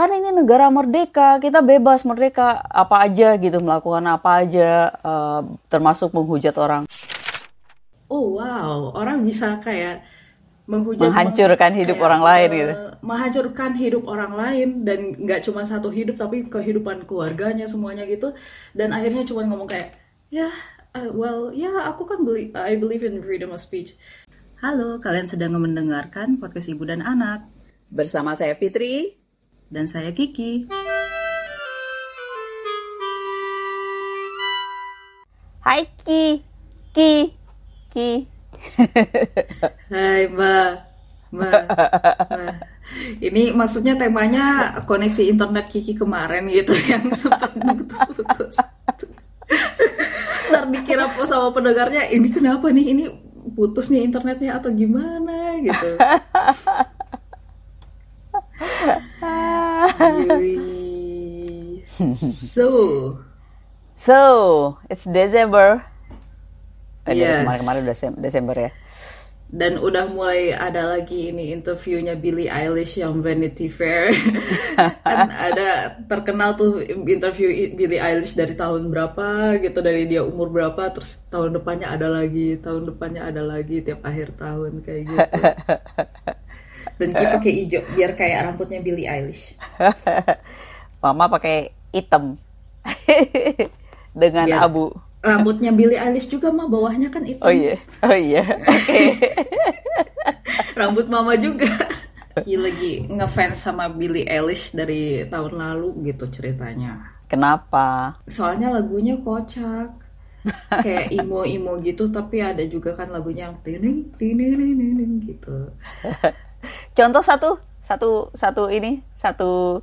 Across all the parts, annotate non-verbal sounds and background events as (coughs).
kan ini negara merdeka, kita bebas merdeka apa aja gitu melakukan apa aja uh, termasuk menghujat orang. Oh wow, orang bisa kayak menghujat menghancurkan hidup kayak, orang lain uh, gitu. Menghancurkan hidup orang lain dan nggak cuma satu hidup tapi kehidupan keluarganya semuanya gitu dan akhirnya cuma ngomong kayak ya yeah, uh, well ya yeah, aku kan beli I believe in freedom of speech. Halo, kalian sedang mendengarkan podcast Ibu dan Anak. Bersama saya Fitri dan saya Kiki. Hai Ki, Ki, Ki. Hai Mbak, Mbak, Mbak. Ini maksudnya temanya koneksi internet Kiki kemarin gitu (laughs) yang sempat putus-putus. Ntar dikira sama pendengarnya, ini kenapa nih, ini putus nih internetnya atau gimana gitu. (laughs) so, so it's December. Eh, yes. Kemarin-kemarin udah Desember ya. Dan udah mulai ada lagi ini interviewnya Billie Eilish yang Vanity Fair. (laughs) kan ada terkenal tuh interview Billie Eilish dari tahun berapa gitu, dari dia umur berapa, terus tahun depannya ada lagi, tahun depannya ada lagi tiap akhir tahun kayak gitu. (laughs) Dan Ki pakai hijau biar kayak rambutnya Billie Eilish. (laughs) Mama pakai hitam (laughs) dengan biar abu. Rambutnya Billie Eilish juga mah bawahnya kan hitam. Oh iya, oh iya. Oke. (laughs) Rambut Mama juga. Lagi ngefans sama Billie Eilish dari tahun lalu gitu ceritanya. Kenapa? Soalnya lagunya kocak kayak imo imo gitu tapi ada juga kan lagunya yang tining tining tining gitu Contoh satu, satu, satu ini, satu,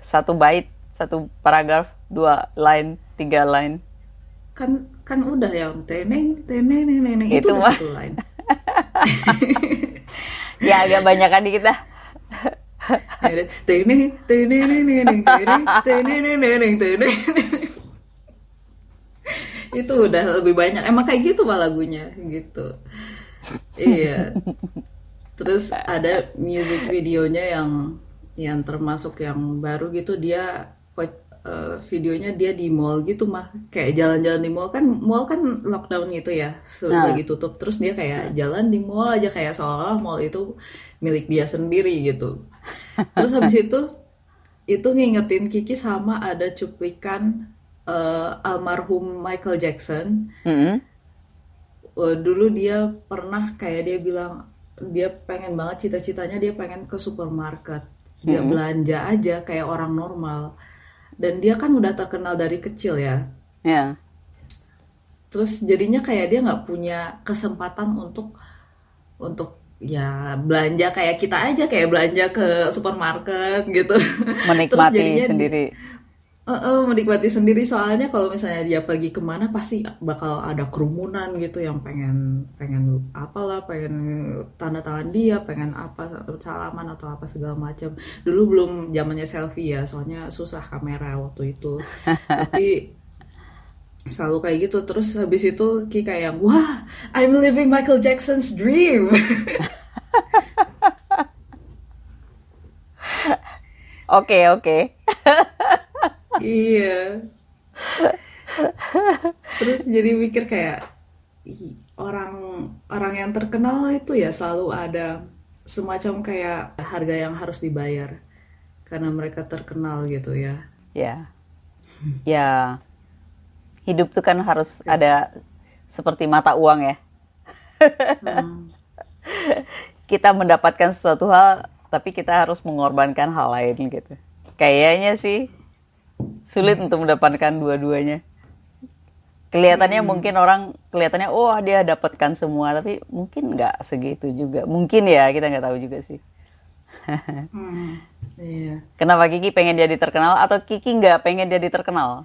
satu bait, satu paragraf, dua line, tiga line. Kan, kan udah yang teneng, teneng, teneng, itu, itu udah satu line. (laughs) ya agak banyak kan di kita. teneng, teneng, teneng, teneng, teneng, teneng, teneng. itu udah lebih banyak emang kayak gitu pak lagunya gitu iya. Terus ada music videonya yang yang termasuk yang baru gitu dia uh, videonya dia di mall gitu mah. Kayak jalan-jalan di mall kan mall kan lockdown gitu ya sudah nah. lagi tutup. Terus dia kayak jalan di mall aja kayak seolah mall itu milik dia sendiri gitu. Terus habis itu itu ngingetin Kiki sama ada cuplikan uh, almarhum Michael Jackson. Mm -hmm uh, dulu dia pernah kayak dia bilang dia pengen banget cita-citanya dia pengen ke supermarket. Dia hmm. belanja aja kayak orang normal. Dan dia kan udah terkenal dari kecil ya. Yeah. terus jadinya kayak dia nggak punya kesempatan untuk untuk ya belanja kayak kita aja kayak belanja ke supermarket gitu. (laughs) Menikmati terus jadinya, sendiri uh, uh, menikmati sendiri. Soalnya kalau misalnya dia pergi ke mana pasti bakal ada kerumunan gitu yang pengen pengen apalah pengen tanda tangan dia pengen apa salaman atau apa segala macam. Dulu belum zamannya selfie ya soalnya susah kamera waktu itu. (laughs) Tapi selalu kayak gitu. Terus habis itu Ki kayak wah I'm living Michael Jackson's dream. (laughs) Oke oke (laughs) iya. Terus jadi mikir kayak orang orang yang terkenal itu ya selalu ada semacam kayak harga yang harus dibayar karena mereka terkenal gitu ya. Ya. Ya. Hidup tuh kan harus ada seperti mata uang ya. Hmm. kita mendapatkan sesuatu hal tapi kita harus mengorbankan hal lain gitu. Kayaknya sih sulit untuk mendapatkan dua-duanya. Kelihatannya hmm. mungkin orang kelihatannya oh dia dapatkan semua tapi mungkin nggak segitu juga. Mungkin ya kita nggak tahu juga sih. (laughs) Hmm, iya. kenapa Kiki pengen jadi terkenal atau Kiki nggak pengen jadi terkenal?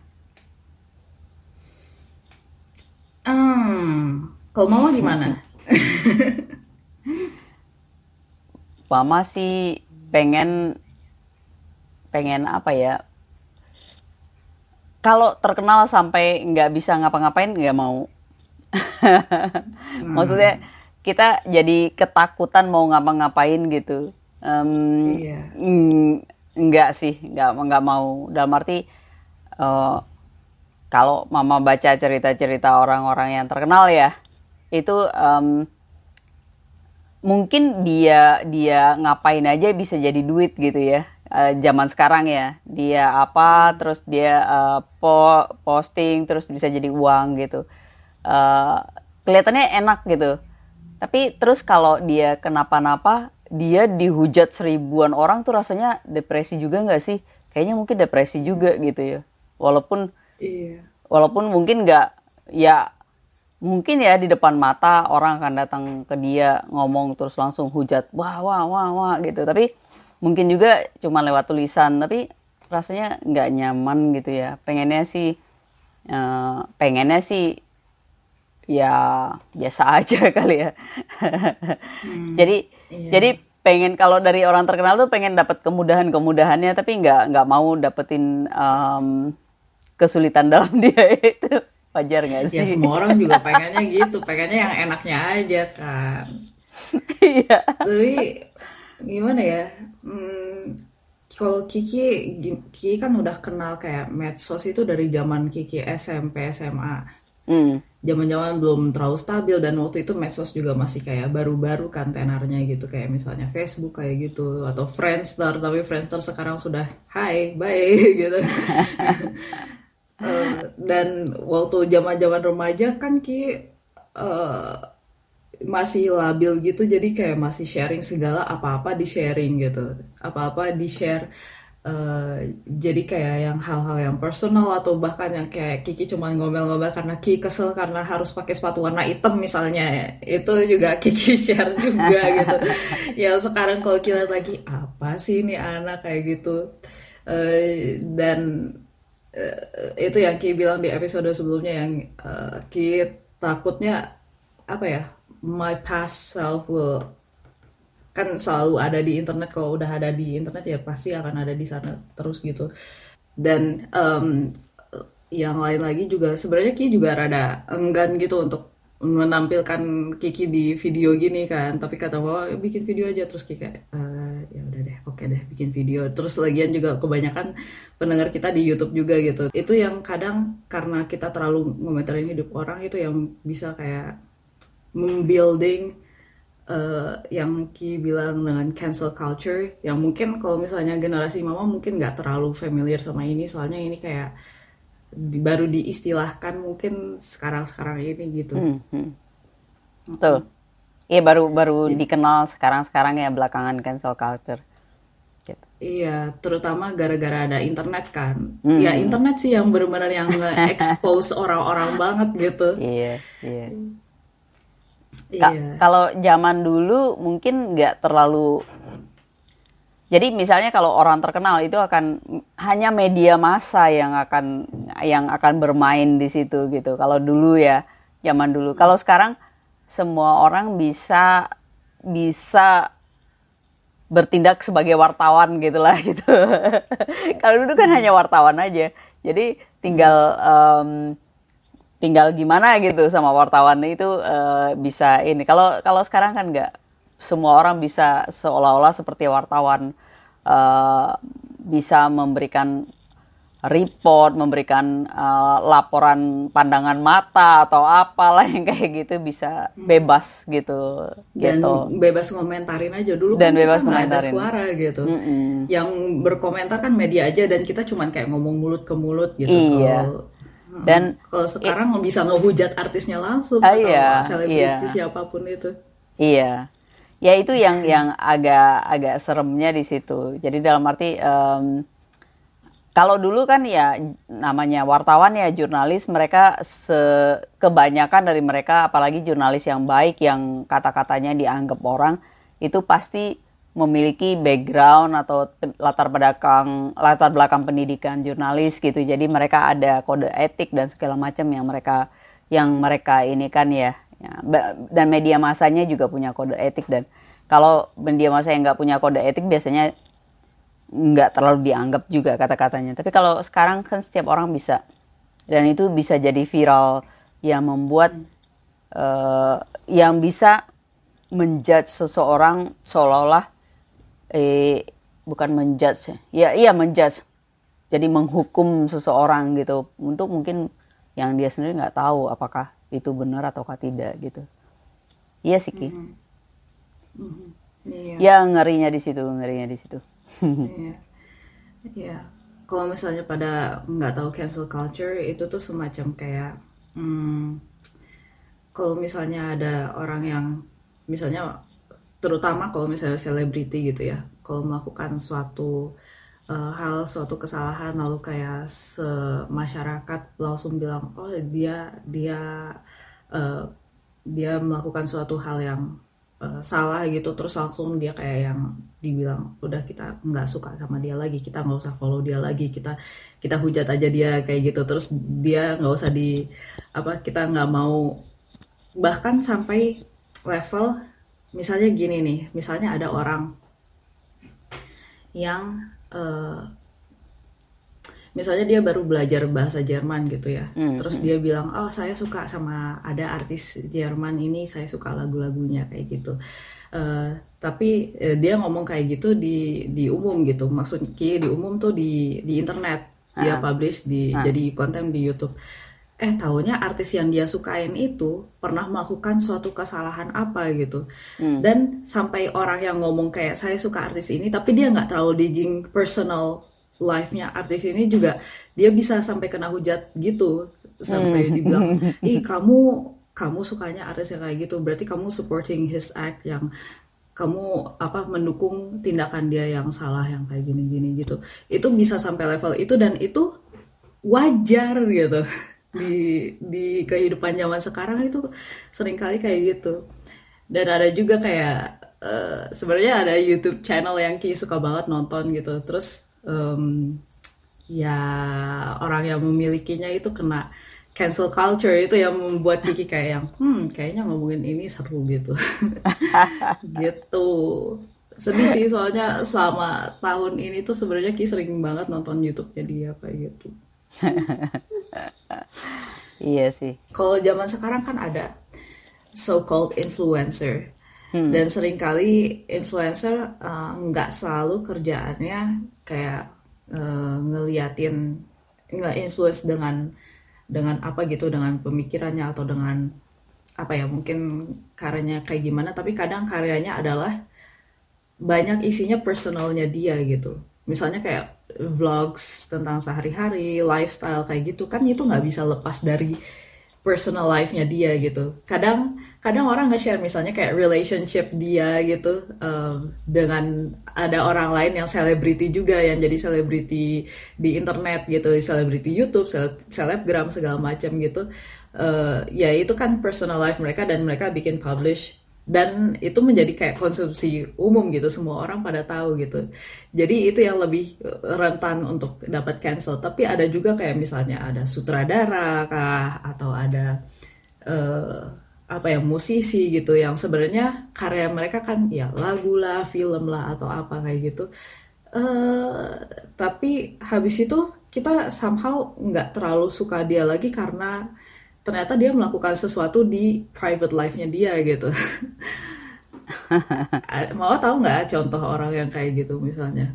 Hmm kalau mama gimana mama sih pengen pengen apa ya kalau terkenal sampai nggak bisa ngapa-ngapain nggak mau. hmm. Maksudnya kita jadi ketakutan mau ngapa-ngapain gitu. um, Iya. mm, enggak sih nggak nggak mau dalam arti eh, kalau mama baca cerita-cerita orang-orang yang terkenal ya itu em, mungkin dia dia ngapain aja bisa jadi duit gitu ya Eh, zaman sekarang ya. Dia apa terus dia eh, po posting terus bisa jadi uang gitu. Eh, kelihatannya enak gitu. Tapi terus kalau dia kenapa-napa dia dihujat seribuan orang tuh rasanya depresi juga nggak sih? Kayaknya mungkin depresi juga gitu ya. Walaupun Iya. walaupun mungkin nggak ya mungkin ya di depan mata orang akan datang ke dia ngomong terus langsung hujat wah wah wah wah gitu. Tapi mungkin juga cuma lewat tulisan tapi rasanya nggak nyaman gitu ya. Pengennya sih eh, pengennya sih ya biasa (laughs) aja kali ya. Jadi Iya. jadi pengen kalau dari orang terkenal tuh pengen dapat kemudahan kemudahannya tapi nggak nggak mau dapetin em, kesulitan (laughs) dalam dia itu. Wajar nggak sih? Ya semua orang juga (laughs) pengennya gitu, pengennya yang enaknya aja kan. iya. Tapi gimana ya? Hmm, kalau Kiki, Kiki kan udah kenal kayak medsos itu dari zaman Kiki SMP, SMA. Hmm. Zaman-zaman belum terlalu stabil dan waktu itu medsos juga masih kayak baru-baru kan tenarnya gitu kayak misalnya Facebook kayak gitu atau Friendster tapi Friendster sekarang sudah hai bye (laughs) gitu. (laughs) Eh, dan waktu zaman-zaman remaja kan Ki eh, masih labil gitu jadi kayak masih sharing segala apa-apa di sharing gitu. Apa-apa di share eh, jadi kayak yang hal-hal yang personal atau bahkan yang kayak Kiki cuma ngomel-ngomel karena Kiki kesel karena harus pakai sepatu warna hitam misalnya itu juga (laughs) Kiki share juga gitu. (laughs) Ya sekarang kalau kita lagi apa sih ini anak kayak gitu? Eh, dan eh, itu yang Ki bilang di episode sebelumnya yang eh, Ki takutnya apa ya my past self will kan selalu ada di internet kalau udah ada di internet ya pasti akan ada di sana terus gitu. Dan em, yang lain lagi juga sebenarnya Ki juga rada enggan gitu untuk menampilkan Kiki di video gini kan. Tapi kata bahwa bikin video aja. Terus Kiki kayak "Eh, ya udah deh oke deh bikin video. Terus lagian juga kebanyakan pendengar kita di YouTube juga gitu. Itu yang kadang karena kita terlalu ngomentarin hidup orang itu yang bisa kayak membuilding eh, yang Ki bilang dengan cancel culture yang mungkin kalau misalnya generasi mama mungkin nggak terlalu familiar sama ini soalnya ini kayak di- baru diistilahkan mungkin sekarang-sekarang ini gitu. Hmm, hmm. betul iya baru baru dikenal sekarang sekarang ya belakangan cancel culture gitu. Iya, terutama gara-gara ada internet kan. Ya internet sih yang benar-benar yang nge-expose (laughs) orang-orang banget gitu. iya iya Iya. Kalau zaman dulu mungkin nggak terlalu. Jadi misalnya kalau orang terkenal itu akan hanya media massa yang akan yang akan bermain di situ gitu. Kalau dulu ya zaman dulu. Kalau sekarang semua orang bisa bisa bertindak sebagai wartawan gitulah (laughs) gitu. kalau dulu kan hanya wartawan aja. Jadi tinggal em, tinggal gimana gitu sama wartawan itu eh, bisa ini. Kalau kalau sekarang kan nggak semua orang bisa seolah-olah seperti wartawan eh, bisa memberikan report, memberikan eh, laporan pandangan mata atau apalah yang kayak gitu bisa bebas gitu Dan gitu. bebas ngomentarin aja dulu Dan kan bebas nggak ada suara gitu. Mm-mm. Yang berkomentar kan media aja dan kita cuman kayak ngomong mulut ke mulut gitu. Iya. Kalau- Dan kalau sekarang bisa ngehujat artisnya langsung Ah, atau iya, selebriti iya. siapa pun itu. Iya, ya itu yang yang agak agak seremnya di situ. Jadi dalam arti em, kalau dulu kan ya namanya wartawan ya jurnalis mereka se- kebanyakan dari mereka apalagi jurnalis yang baik yang kata-katanya dianggap orang itu pasti memiliki background atau latar belakang latar belakang pendidikan jurnalis gitu. Jadi mereka ada kode etik dan segala macam yang mereka yang mereka ini kan ya. Ya, dan media masanya juga punya kode etik dan kalau media massa yang nggak punya kode etik biasanya nggak terlalu dianggap juga kata-katanya. Tapi kalau sekarang kan setiap orang bisa dan itu bisa jadi viral yang membuat eh, yang bisa menjudge seseorang seolah-olah eh bukan menjudge ya iya menjudge jadi menghukum seseorang gitu untuk mungkin yang dia sendiri nggak tahu apakah itu benar ataukah tidak gitu iya sih ki mm -hmm. Ya ngerinya di situ, ngerinya di situ. (laughs) Iya. Iya. Kalau misalnya pada nggak tahu cancel culture itu tuh semacam kayak hmm, kalau misalnya ada orang yang misalnya terutama kalau misalnya selebriti gitu ya, kalau melakukan suatu uh, hal suatu kesalahan lalu kayak masyarakat langsung bilang oh dia dia uh, dia melakukan suatu hal yang uh, salah gitu. Terus langsung dia kayak yang dibilang udah kita nggak suka sama dia lagi kita nggak usah follow dia lagi kita kita hujat aja dia kayak gitu. Terus dia nggak usah di apa kita nggak mau bahkan sampai level misalnya gini nih misalnya ada orang yang uh, misalnya dia baru belajar bahasa Jerman gitu ya hmm. terus dia bilang oh saya suka sama ada artis Jerman ini saya suka lagu-lagunya kayak gitu uh, tapi uh, dia ngomong kayak gitu di di umum gitu maksudnya di umum tuh di di internet dia ah. publish di ah. jadi konten di YouTube eh tahunya artis yang dia sukain itu pernah melakukan suatu kesalahan apa gitu hmm. dan sampai orang yang ngomong kayak saya suka artis ini tapi dia nggak terlalu digging personal live-nya artis ini juga dia bisa sampai kena hujat gitu sampai hmm. dibilang (laughs) ih kamu kamu sukanya artis yang kayak gitu berarti kamu supporting his act yang kamu apa mendukung tindakan dia yang salah yang kayak gini-gini gitu itu bisa sampai level itu dan itu wajar gitu di di kehidupan zaman sekarang itu sering kali kayak gitu. Dan ada juga kayak uh, sebenarnya ada YouTube channel yang Ki suka banget nonton gitu. Terus um, ya orang yang memilikinya itu kena cancel culture itu yang membuat Kiki kayak yang hmm kayaknya ngomongin ini seru gitu. (laughs) Gitu. Sedih sih soalnya selama tahun ini tuh sebenarnya Ki sering banget nonton YouTube-nya dia kayak gitu (laughs) iya sih. Kalau zaman sekarang kan ada so called influencer. Hmm. Dan sering kali influencer uh, nggak uh, selalu kerjaannya kayak uh, ngeliatin nggak influence dengan dengan apa gitu dengan pemikirannya atau dengan apa ya mungkin karyanya kayak gimana. Tapi kadang karyanya adalah banyak isinya personalnya dia gitu. Misalnya kayak vlogs tentang sehari-hari lifestyle kayak gitu kan itu nggak bisa lepas dari personal life-nya dia gitu. Kadang kadang orang nge-share misalnya kayak relationship dia gitu um, dengan ada orang lain yang selebriti juga yang jadi selebriti di internet gitu, selebriti YouTube, selebgram segala macam gitu. Uh, ya itu kan personal life mereka dan mereka bikin publish dan itu menjadi kayak konsumsi umum gitu semua orang pada tahu gitu. Jadi itu yang lebih eh, rentan untuk dapat cancel. Tapi ada juga kayak misalnya ada sutradara kah atau ada uh, apa ya musisi gitu yang sebenarnya karya mereka kan ya lagu lah film lah atau apa kayak gitu. Uh, tapi habis itu kita somehow nggak terlalu suka dia lagi karena ternyata dia melakukan sesuatu di private life-nya dia gitu. (laughs) Mau tahu nggak contoh orang yang kayak gitu misalnya?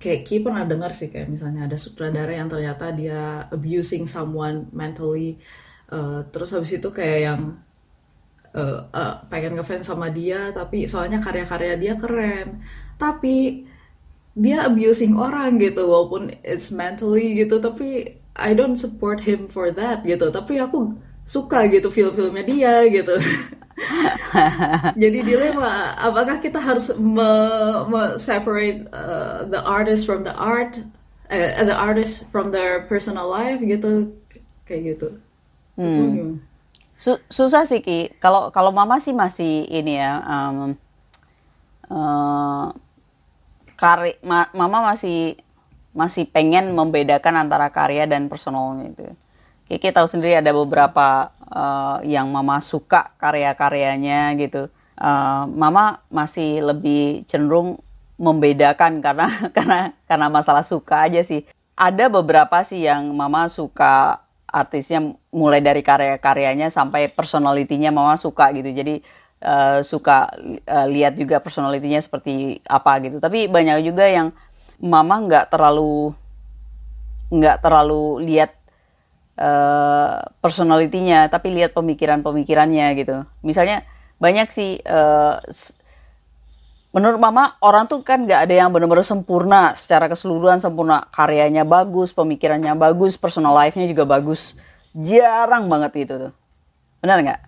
Kayak Ki pernah dengar sih kayak misalnya ada sutradara yang ternyata dia abusing someone mentally, uh, terus habis itu kayak yang uh, uh, pengen ngefans sama dia, tapi soalnya karya-karya dia keren, tapi dia abusing orang gitu, walaupun it's mentally gitu, tapi I don't support him for that gitu. Tapi aku suka gitu film-filmnya dia gitu. (laughs) Jadi dilema apakah kita harus me, me separate uh, the artist from the art uh, the artist from their personal life gitu. Kayak gitu. Hmm. Hmm. Su susah sih ki. Kalau kalau mama sih masih ini ya um, uh, kari ma mama masih masih pengen membedakan antara karya dan personalnya itu. Kiki tahu sendiri ada beberapa uh, yang mama suka karya-karyanya gitu. Uh, mama masih lebih cenderung membedakan karena (laughs) karena karena masalah suka aja sih. Ada beberapa sih yang mama suka artisnya mulai dari karya-karyanya sampai personalitinya mama suka gitu. Jadi uh, suka uh, lihat juga personalitinya seperti apa gitu. Tapi banyak juga yang mama nggak terlalu nggak terlalu lihat uh, personalitinya, tapi lihat pemikiran-pemikirannya gitu. Misalnya banyak sih uh, menurut mama orang tuh kan nggak ada yang benar-benar sempurna secara keseluruhan sempurna karyanya bagus pemikirannya bagus personal life-nya juga bagus. Jarang banget itu tuh. Benar nggak?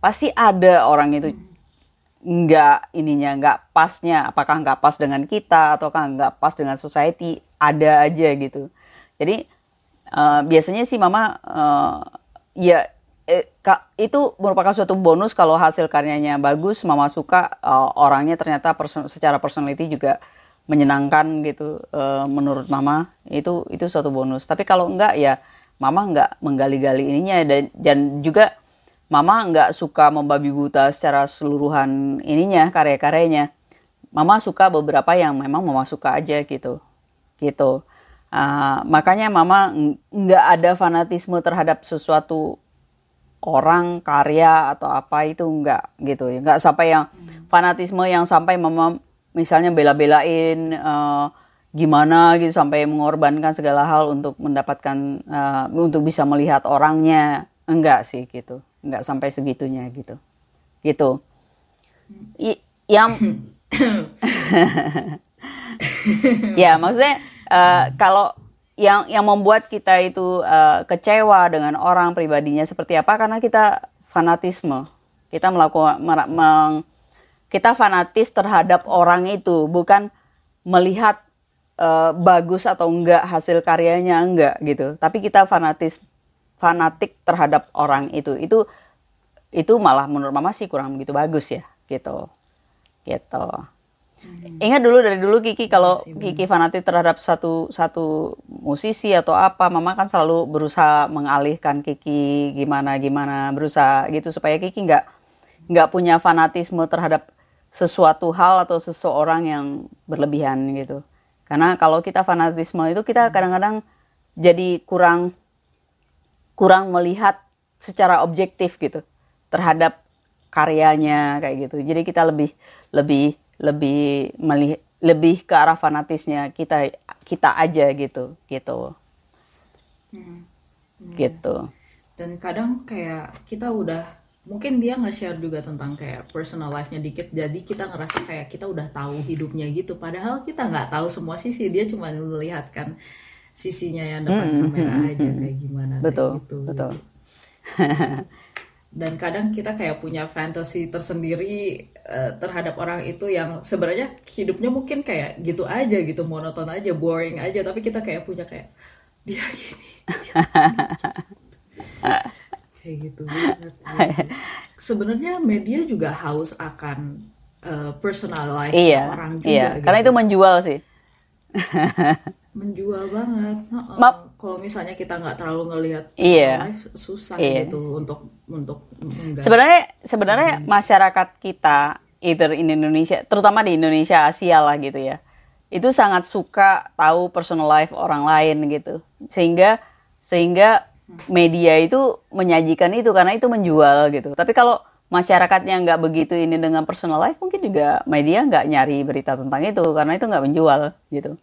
Pasti ada orang itu nggak ininya nggak pasnya. Apakah nggak pas dengan kita ataukah nggak pas dengan society? Ada aja gitu. Jadi uh, biasanya sih mama uh, ya eh, kak, itu merupakan suatu bonus kalau hasil karyanya bagus mama suka uh, orangnya ternyata person, secara personality juga menyenangkan gitu uh, menurut mama. Itu itu suatu bonus. Tapi kalau enggak ya mama nggak menggali-gali ininya. Dan dan juga mama nggak suka membabi buta secara seluruhan ininya karya-karyanya. Mama suka beberapa yang memang mama suka aja gitu. Gitu. Uh, makanya mama nggak ada fanatisme terhadap sesuatu orang karya atau apa itu nggak gitu. Ya nggak sampai yang fanatisme yang sampai mama misalnya bela-belain uh, gimana gitu sampai mengorbankan segala hal untuk mendapatkan uh, untuk bisa melihat orangnya enggak sih gitu. Nggak sampai segitunya gitu. Gitu. I, yang (coughs) ya maksudnya uh, kalau yang yang membuat kita itu uh, kecewa dengan orang pribadinya seperti apa? Karena kita fanatisme. Kita melakukan meng, kita fanatis terhadap orang itu. Bukan melihat uh, bagus atau enggak hasil karyanya enggak gitu. Tapi kita fanatis fanatik terhadap orang itu. Itu itu malah menurut mama sih kurang begitu bagus ya gitu. Gitu. Hmm. ingat dulu dari dulu Kiki kalau Kiki fanatik terhadap satu satu musisi atau apa mama kan selalu berusaha mengalihkan Kiki gimana gimana berusaha gitu supaya Kiki nggak nggak punya fanatisme terhadap sesuatu hal atau seseorang yang berlebihan gitu. Karena kalau kita fanatisme itu kita hmm. kadang-kadang jadi kurang kurang melihat secara objektif gitu terhadap karyanya kayak gitu. Jadi kita lebih lebih lebih melihat lebih ke arah fanatisnya kita kita aja gitu gitu hmm. Hmm. gitu dan kadang kayak kita udah mungkin dia nggak share juga tentang kayak personal life-nya dikit jadi kita ngerasa kayak kita udah tahu hidupnya gitu padahal kita nggak tahu semua sisi dia cuma melihat kan sisinya yang depan hmm, kamera hmm, hmm, aja hmm. kayak gimana betul kayak gitu. betul dan kadang kita kayak punya fantasi tersendiri uh, terhadap orang itu yang sebenarnya hidupnya mungkin kayak gitu aja gitu monoton aja boring aja tapi kita kayak punya kayak dia gini, dia kayak gitu, (laughs) gitu. sebenarnya media juga haus akan uh, personal life iya, orang juga iya gitu. karena itu menjual sih (laughs) menjual banget. Uh, kalau misalnya kita nggak terlalu ngelihat iya. live susah iya. gitu untuk untuk sebenarnya sebenarnya masyarakat kita either in Indonesia terutama di Indonesia Asia lah gitu ya itu sangat suka tahu personal life orang lain gitu. Sehingga sehingga media itu menyajikan itu karena itu menjual gitu. Tapi kalau masyarakatnya nggak begitu ini dengan personal life mungkin juga media nggak nyari berita tentang itu karena itu nggak menjual gitu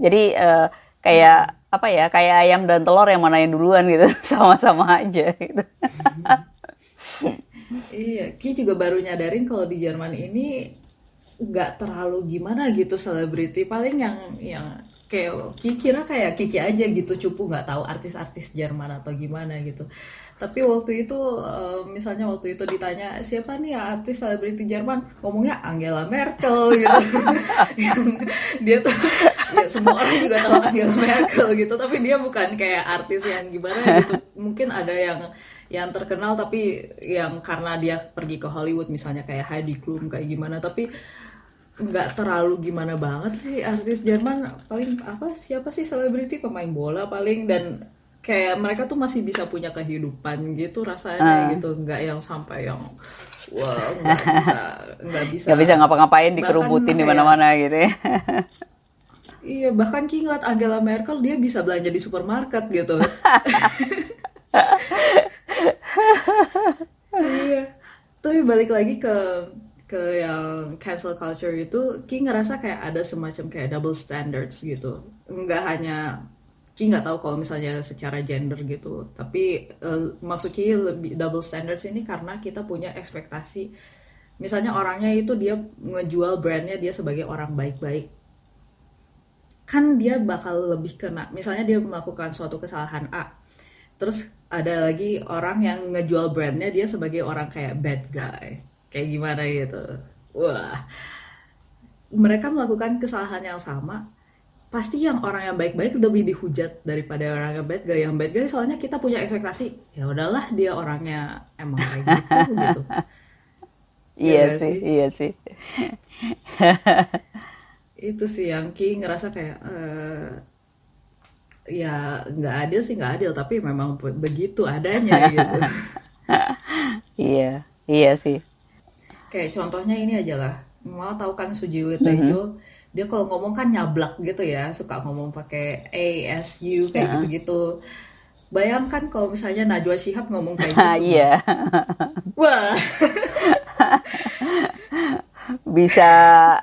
jadi uh, kayak apa ya kayak ayam dan telur yang mana yang duluan gitu (laughs) sama-sama aja gitu. iya, Ki juga baru nyadarin kalau di Jerman ini nggak terlalu gimana gitu selebriti. Paling yang yang kayak Ki kira kayak Kiki aja gitu cupu nggak tahu artis-artis Jerman atau gimana gitu tapi waktu itu uh, misalnya waktu itu ditanya siapa nih artis selebriti Jerman? Ngomongnya Angela Merkel (laughs) gitu. Dia tuh ya semua orang juga tahu Angela Merkel gitu. Tapi dia bukan kayak artis yang gimana gitu. Mungkin ada yang yang terkenal tapi yang karena dia pergi ke Hollywood misalnya kayak Heidi Klum kayak gimana. Tapi nggak terlalu gimana banget sih artis Jerman. Paling apa siapa sih selebriti pemain bola paling? Dan kayak mereka tuh masih bisa punya kehidupan gitu rasanya uh. gitu nggak yang sampai yang wah nggak (laughs) bisa nggak bisa. Nggak bisa ngapa-ngapain dikerubutin di mana-mana gitu ya. Iya bahkan Ki ngeliat Angela Merkel dia bisa belanja di supermarket gitu. (laughs) Iya. Tapi balik lagi ke ke yang cancel culture itu Ki ngerasa kayak ada semacam kayak double standards gitu. Nggak hanya Ki nggak tahu kalau misalnya secara gender gitu. Tapi uh, maksud Ki lebih double standards ini karena kita punya ekspektasi. Misalnya orangnya itu dia ngejual brandnya dia sebagai orang baik-baik. Kan dia bakal lebih kena misalnya dia melakukan suatu kesalahan A terus ada lagi orang yang ngejual brandnya dia sebagai orang kayak bad guy. Kayak gimana gitu. Wah. Mereka melakukan kesalahan yang sama pasti yang orang yang baik-baik lebih dihujat daripada orang yang bad guy. Yang bad guy soalnya kita punya ekspektasi ya udahlah dia orangnya emang kayak gitu gitu. (laughs) Iya ya sih, sih? iya sih. (laughs) Itu sih yang Ki ngerasa kayak uh, ya nggak adil sih nggak adil tapi memang begitu adanya gitu. (laughs) Iya iya sih. Kayak contohnya ini aja lah. Mau tahu kan Sujiwo Tejo mm -hmm. Dia kalau ngomong kan nyablak gitu ya suka ngomong pakai A S U kayak gitu gitu-gitu. Bayangkan kalau misalnya Najwa Shihab ngomong kayak (laughs) gitu. Iya. Wah. (laughs) Bisa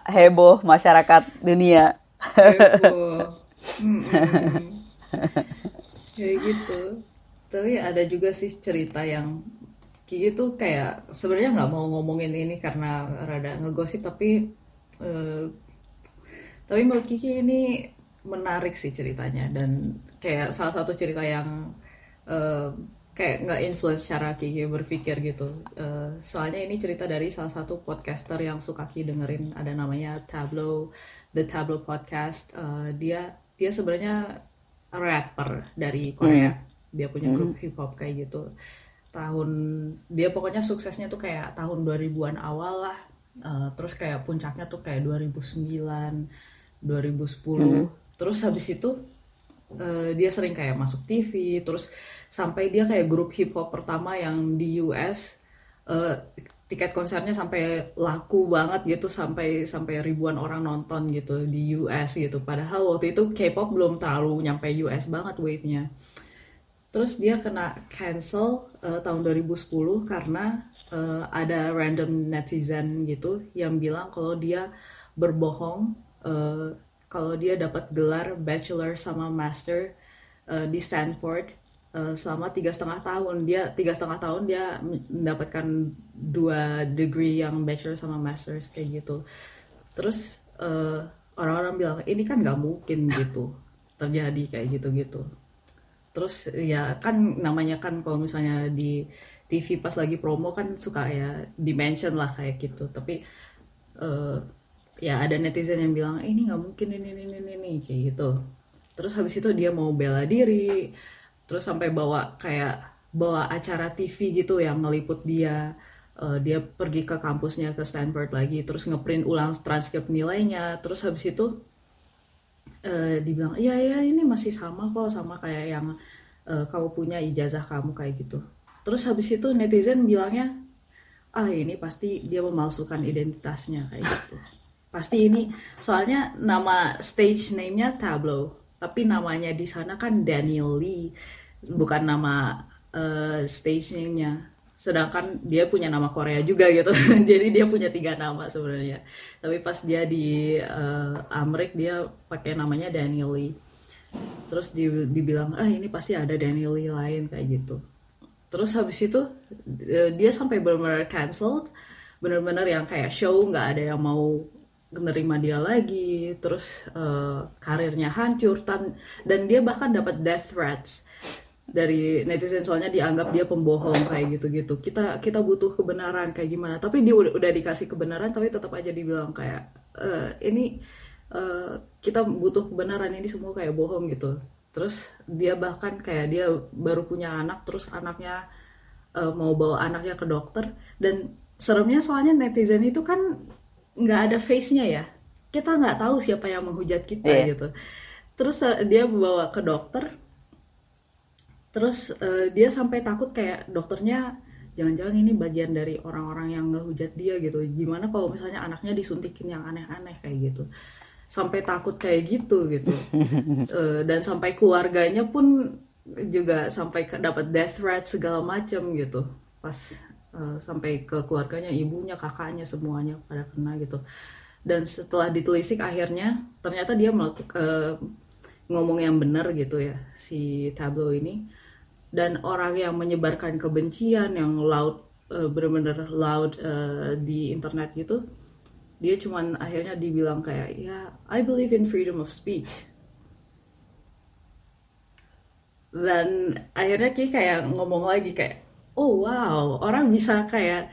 heboh masyarakat dunia. Heboh. Hmm, hmm. kayak gitu. Tapi ada juga sih cerita yang Kiki tuh kayak sebenarnya nggak mau ngomongin ini karena rada ngegosip tapi uh, tapi menurut Kiki ini menarik sih ceritanya dan kayak salah satu cerita yang uh, kayak nggak influence cara Kiki berpikir gitu. Uh, soalnya ini cerita dari salah satu podcaster yang suka Kiki dengerin ada namanya Tableau The Tableau Podcast. Uh, dia dia sebenarnya rapper dari Korea. Mm. Dia punya grup mm. hip hop kayak gitu tahun dia pokoknya suksesnya tuh kayak tahun 2000-an awal lah uh, terus kayak puncaknya tuh kayak 2009 2010 hmm. terus habis itu uh, dia sering kayak masuk TV terus sampai dia kayak grup hip hop pertama yang di US uh, eh, tiket konsernya sampai laku banget gitu sampai sampai ribuan orang nonton gitu di US gitu. Padahal waktu itu K-pop belum terlalu nyampe US banget wave-nya. Terus dia kena cancel uh, tahun 2010 karena uh, ada random netizen gitu yang bilang kalau dia berbohong uh, kalau dia dapat gelar bachelor sama master uh, di Stanford uh, selama tiga setengah tahun. Dia tiga setengah tahun dia mendapatkan dua degree yang bachelor sama master kayak gitu. Terus orang-orang uh, bilang ini kan nggak mungkin gitu terjadi kayak gitu-gitu terus ya kan namanya kan kalau misalnya di TV pas lagi promo kan suka ya dimension lah kayak gitu tapi uh, ya ada netizen yang bilang eh, ini nggak mungkin ini ini ini ini kayak gitu. Terus habis itu dia mau bela diri terus sampai bawa kayak bawa acara TV gitu yang ngeliput dia. Uh, dia pergi ke kampusnya ke Stanford lagi terus ngeprint ulang transkrip nilainya. Terus habis itu uh, dibilang iya ya ini masih sama kok sama kayak yang uh, kamu punya ijazah kamu kayak gitu. Terus habis itu netizen bilangnya ah ini pasti dia memalsukan identitasnya kayak gitu pasti ini soalnya nama stage name-nya Tableau tapi namanya di sana kan Daniel Lee bukan nama uh, stage name-nya. Sedangkan dia punya nama Korea juga gitu. (laughs) Jadi dia punya tiga nama sebenarnya. Tapi pas dia di uh, dia pakai namanya Daniel Lee. Terus di, dibilang ah ini pasti ada Daniel Lee lain kayak gitu. Terus habis itu uh, dia sampai benar-benar cancelled. Benar-benar yang kayak show nggak ada yang mau menerima dia lagi terus uh, karirnya hancur dan dan dia bahkan dapat death threats dari netizen soalnya dianggap dia pembohong kayak gitu-gitu. Kita kita butuh kebenaran kayak gimana. Tapi dia udah, udah dikasih kebenaran tapi tetap aja dibilang kayak e, ini uh, kita butuh kebenaran ini semua kayak bohong gitu. Terus dia bahkan kayak dia baru punya anak terus anaknya uh, mau bawa anaknya ke dokter dan seremnya soalnya netizen itu kan nggak ada face-nya ya. Kita nggak tahu siapa yang menghujat kita yeah. gitu. Terus uh, dia bawa ke dokter terus uh, dia sampai takut kayak dokternya jangan-jangan ini bagian dari orang-orang yang ngehujat dia gitu gimana kalau misalnya anaknya disuntikin yang aneh-aneh kayak gitu sampai takut kayak gitu gitu uh, (laughs) dan sampai keluarganya pun juga sampai dapat death threat segala macam gitu pas uh, sampai ke keluarganya ibunya kakaknya semuanya pada kena gitu. Dan setelah ditelisik akhirnya ternyata dia melakukan uh, ngomong yang benar gitu ya si tablo ini. Dan orang yang menyebarkan kebencian yang loud uh, benar-benar loud uh, di internet gitu dia cuman akhirnya dibilang kayak ya I believe in freedom of speech. Dan akhirnya Ki kayak ngomong lagi kayak oh wow. Orang bisa kayak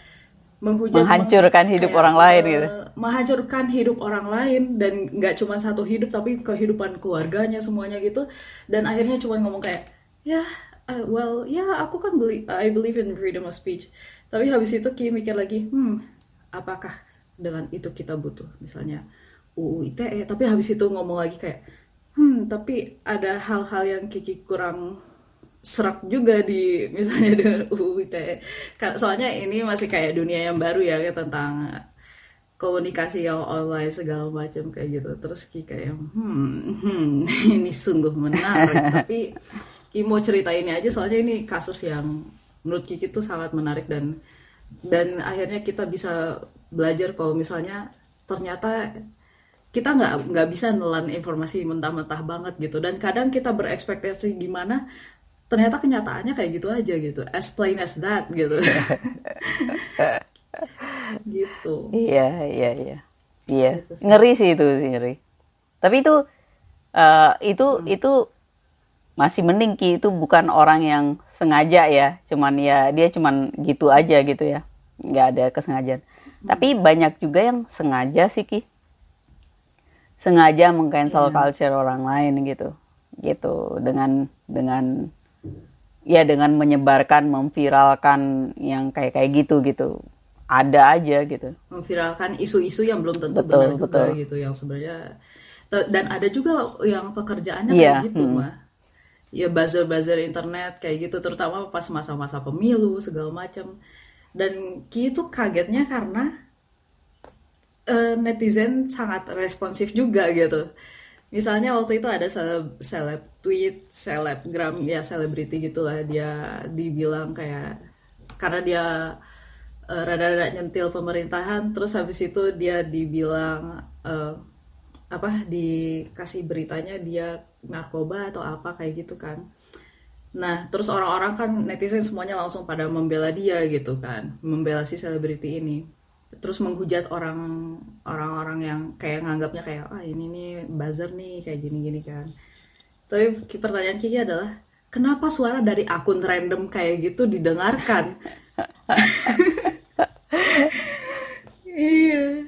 menghujat menghancurkan hidup kayak, orang lain gitu. uh, menghancurkan hidup orang lain dan nggak cuma satu hidup tapi kehidupan keluarganya semuanya gitu. Dan akhirnya cuma ngomong kayak ya yeah, uh, well ya yeah, aku kan beli I believe in freedom of speech. Tapi habis itu Ki mikir lagi hmm apakah dengan itu kita butuh misalnya UU ITE tapi habis itu ngomong lagi kayak hmm tapi ada hal-hal yang Kiki kurang serak juga di misalnya dengan UU ITE soalnya ini masih kayak dunia yang baru ya kayak tentang komunikasi yang online segala macam kayak gitu. Terus Kiki kayak hmm, hmm (laughs) ini sungguh menarik. (laughs) Tapi Kiki mau cerita ini aja soalnya ini kasus yang menurut Kiki tuh sangat menarik dan dan akhirnya kita bisa belajar kalau misalnya ternyata kita nggak nggak bisa nelan informasi mentah-mentah banget gitu. Dan kadang kita berekspektasi gimana ternyata kenyataannya kayak gitu aja gitu. As plain as that gitu. (laughs) Gitu. Iya iya iya. Iya. Gitu ngeri sih itu sih ngeri. Tapi itu uh, itu hmm. itu masih mending ki itu bukan orang yang sengaja ya. Cuman ya dia cuman gitu aja gitu ya. Nggak ada kesengajaan. Tapi banyak juga yang sengaja sih Ki. Sengaja mengcancel yeah. culture orang lain gitu. Gitu. Dengan dengan ya dengan menyebarkan, memviralkan yang kayak kayak gitu gitu. Ada aja gitu. Memviralkan isu-isu yang belum tentu betul, benar betul. juga gitu yang sebenarnya dan ada juga yang pekerjaannya yeah. kayak gitu hmm. mah ya buzzer-buzzer internet kayak gitu terutama pas masa-masa pemilu segala macam dan Ki itu kagetnya karena uh, netizen sangat responsif juga gitu misalnya waktu itu ada seleb, seleb tweet selebgram ya selebriti gitulah dia dibilang kayak karena dia uh, rada-rada nyentil pemerintahan terus habis itu dia dibilang uh, apa dikasih beritanya dia narkoba atau apa kayak gitu kan Nah, terus orang-orang kan netizen semuanya langsung pada membela dia gitu kan, membela si selebriti ini. Terus menghujat orang orang-orang yang kayak nganggapnya kayak ah ini nih buzzer nih kayak gini-gini kan. Tapi pertanyaan Kiki adalah kenapa suara dari akun random kayak gitu didengarkan? (laughs) iya.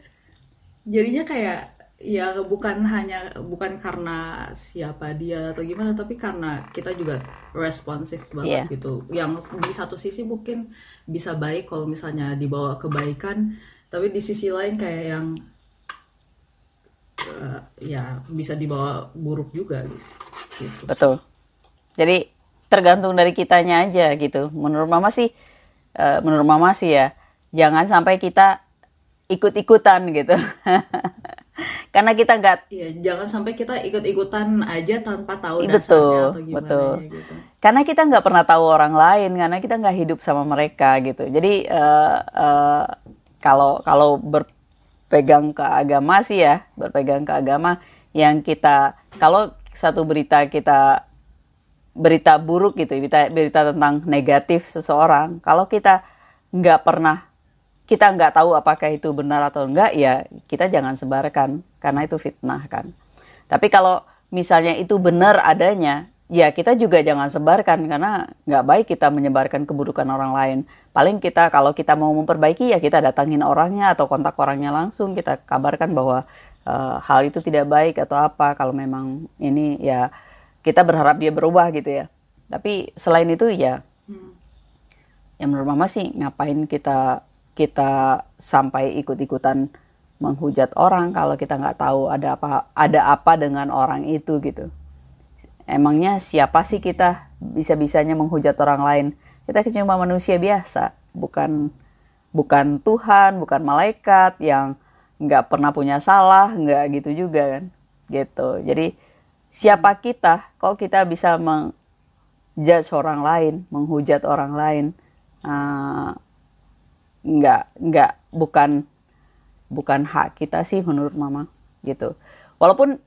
Jadinya kayak ya bukan hanya bukan karena siapa dia atau gimana tapi karena kita juga responsif banget yeah. gitu yang di satu sisi mungkin bisa baik kalau misalnya dibawa kebaikan tapi di sisi lain kayak yang uh, ya bisa dibawa buruk juga gitu, betul. Jadi tergantung dari kitanya aja gitu. Menurut mama sih uh, menurut mama sih ya jangan sampai kita ikut-ikutan gitu. (laughs) Karena kita nggak ya jangan sampai kita ikut-ikutan aja tanpa tahu betul, dasarnya atau gimana betul. Ya, gitu. karena kita nggak pernah tahu orang lain karena kita nggak hidup sama mereka gitu. Jadi uh, uh, kalau kalau berpegang ke agama sih ya berpegang ke agama yang kita kalau satu berita kita berita buruk gitu berita berita tentang negatif seseorang kalau kita nggak pernah kita nggak tahu apakah itu benar atau enggak ya kita jangan sebarkan karena itu fitnah kan. Tapi kalau misalnya itu benar adanya ya kita juga jangan sebarkan karena nggak baik kita menyebarkan keburukan orang lain paling kita kalau kita mau memperbaiki ya kita datangin orangnya atau kontak orangnya langsung kita kabarkan bahwa uh, hal itu tidak baik atau apa kalau memang ini ya kita berharap dia berubah gitu ya tapi selain itu ya hmm. yang menurut mama sih ngapain kita kita sampai ikut-ikutan menghujat orang kalau kita nggak tahu ada apa ada apa dengan orang itu gitu. Emangnya siapa sih kita bisa-bisanya menghujat orang lain? Kita cuma manusia biasa, bukan bukan Tuhan, bukan malaikat yang nggak pernah punya salah, nggak gitu juga kan, gitu. Jadi siapa kita? Kok kita bisa mengjudge orang lain, menghujat orang lain? Uh, nggak nggak bukan bukan hak kita sih menurut mama gitu walaupun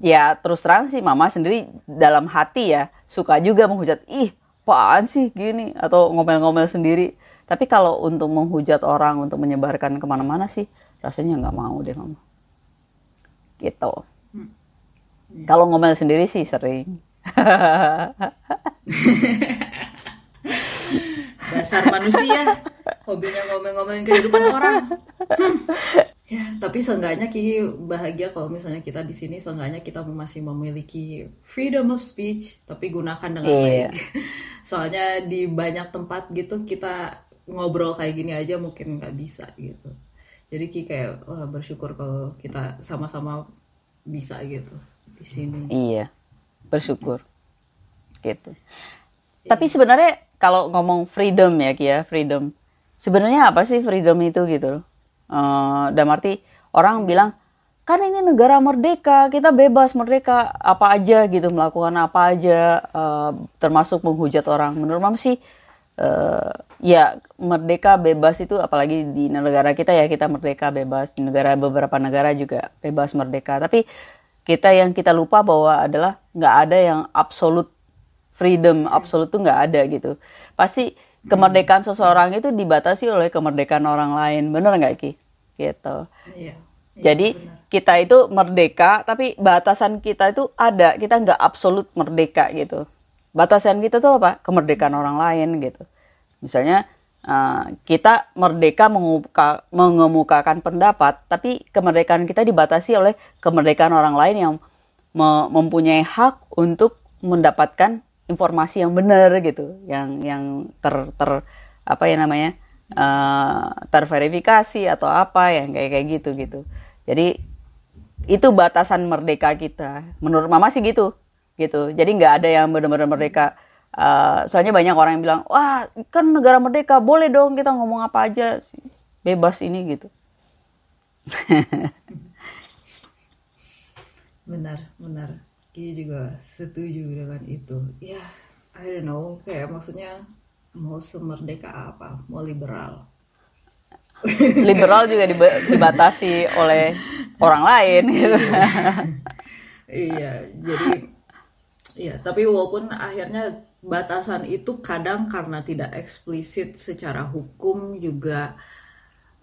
ya terus terang sih mama sendiri dalam hati ya suka juga menghujat ih apaan sih gini? Atau ngomel-ngomel sendiri. Tapi kalau untuk menghujat orang untuk menyebarkan ke mana-mana sih rasanya nggak mau deh mama. Gitu. Hmm. kalau ngomel sendiri sih sering. (laughs) Dasar manusia hobinya ngomel-ngomelin kehidupan orang. Hmm. Ya tapi seenggaknya ki bahagia kalau misalnya kita di sini seenggaknya kita masih memiliki freedom of speech tapi gunakan dengan yeah. baik. (laughs) soalnya di banyak tempat gitu kita ngobrol kayak gini aja mungkin nggak bisa gitu. Jadi ki kayak wah, bersyukur kalau kita sama-sama bisa gitu di sini. Iya bersyukur. Gitu. Yeah. tapi sebenarnya kalau ngomong freedom ya Kia freedom. Sebenarnya apa sih freedom itu gitu uh, dan arti orang bilang kan ini negara merdeka kita bebas merdeka apa aja gitu melakukan apa aja uh, termasuk menghujat orang. Menurut mam sih uh, ya merdeka bebas itu apalagi di negara kita ya kita merdeka bebas. Di negara beberapa negara juga bebas merdeka. Tapi kita yang kita lupa bahwa adalah nggak ada yang absolut freedom absolut tuh nggak ada gitu. Pasti kemerdekaan seseorang itu dibatasi oleh kemerdekaan orang lain. Bener nggak ki? Gitu. Iya, iya, jadi benar. kita itu merdeka tapi batasan kita itu ada. Kita nggak absolut merdeka gitu. Batasan kita tuh apa? Kemerdekaan orang lain gitu. Misalnya uh, kita merdeka mengemuka, mengemukakan pendapat tapi kemerdekaan kita dibatasi oleh kemerdekaan orang lain yang mempunyai hak untuk mendapatkan informasi yang benar gitu, yang yang ter ter apa ya namanya uh, terverifikasi atau apa yang kayak kayak gitu gitu. Jadi itu batasan merdeka kita. Menurut mama sih gitu, gitu. Jadi nggak ada yang benar-benar merdeka. Uh, soalnya banyak orang yang bilang, wah kan negara merdeka, boleh dong kita ngomong apa aja, bebas ini gitu. (laughs) benar, benar. Ki juga setuju dengan itu. Ya, I don't know, kayak maksudnya mau semerdeka apa? Mau liberal. (laughs) liberal juga dibatasi oleh orang lain gitu. iya, jadi iya, tapi walaupun akhirnya batasan itu kadang karena tidak eksplisit secara hukum juga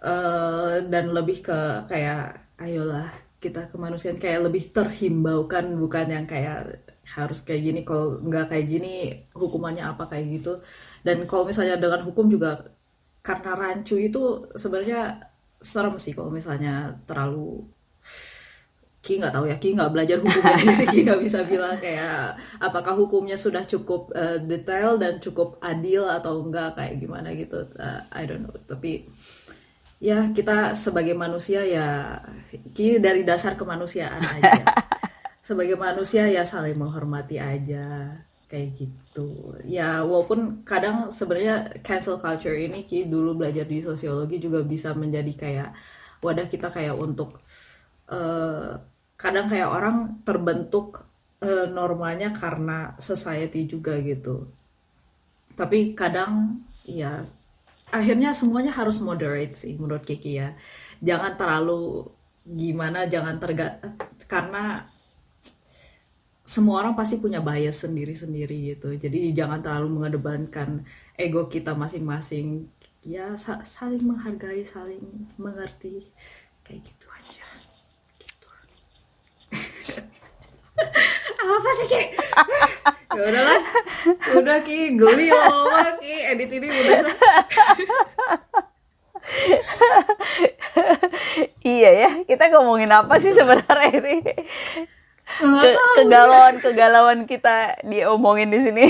uh, dan lebih ke kayak ayolah kita kemanusiaan kayak lebih terhimbaukan bukan yang kayak harus kayak gini. Kalau nggak kayak gini hukumannya apa kayak gitu. Dan kalau misalnya dengan hukum juga karena rancu itu sebenarnya serem sih kalau misalnya terlalu Ki nggak tahu ya Ki nggak belajar hukumnya. (laughs) Jadi Ki nggak bisa bilang kayak apakah hukumnya sudah cukup uh, detail dan cukup adil atau enggak kayak gimana gitu. Uh, I don't know. Tapi ya kita sebagai manusia ya dari dasar kemanusiaan aja. (laughs) Sebagai manusia ya saling menghormati aja kayak gitu. Ya walaupun kadang sebenarnya cancel culture ini ki dulu belajar di sosiologi juga bisa menjadi kayak wadah kita kayak untuk uh, kadang kayak orang terbentuk uh, normanya karena society juga gitu. Tapi kadang ya akhirnya semuanya harus moderate sih menurut Kiki ya. Jangan terlalu gimana jangan terga karena semua orang pasti punya bias sendiri-sendiri gitu. Jadi jangan terlalu mengedepankan ego kita masing-masing. Ya saling menghargai saling mengerti. Kayak gitu aja. Gitu (laughs) apa sih kayak (laughs) ya udahlah. Udah ki. Geli loh ki. Edit ini udah. Iya ya kita ngomongin apa sih sebenarnya ini? Ke, kegalauan kegalauan kita diomongin di sini.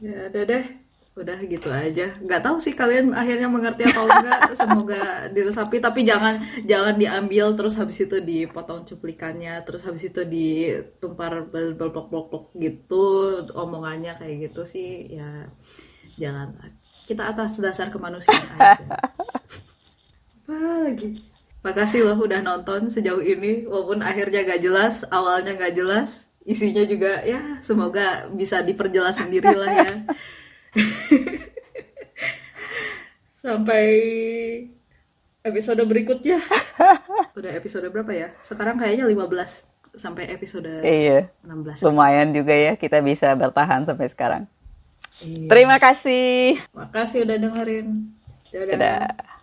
Ya udah deh udah gitu aja. Nggak tahu sih kalian akhirnya mengerti atau enggak. (laughs) Semoga diresapi. Tapi jangan jangan diambil terus habis itu dipotong cuplikannya. Terus habis itu ditumpar blok-blok gitu. Omongannya kayak gitu sih ya jangan. Kita atas dasar kemanusiaan aja. (laughs) Apa lagi? Makasih loh udah nonton sejauh ini. Walaupun akhirnya gak jelas awalnya gak jelas isinya juga ya semoga bisa diperjelas sendiri lah ya. (laughs) (laughs) Sampai episode berikutnya. (laughs) Udah episode berapa ya? Sekarang kayaknya 15 sampai episode Iya, 16. lumayan juga ya kita bisa bertahan sampai sekarang. Iya. Terima kasih. Makasih udah dengerin. Dadah. Dadah.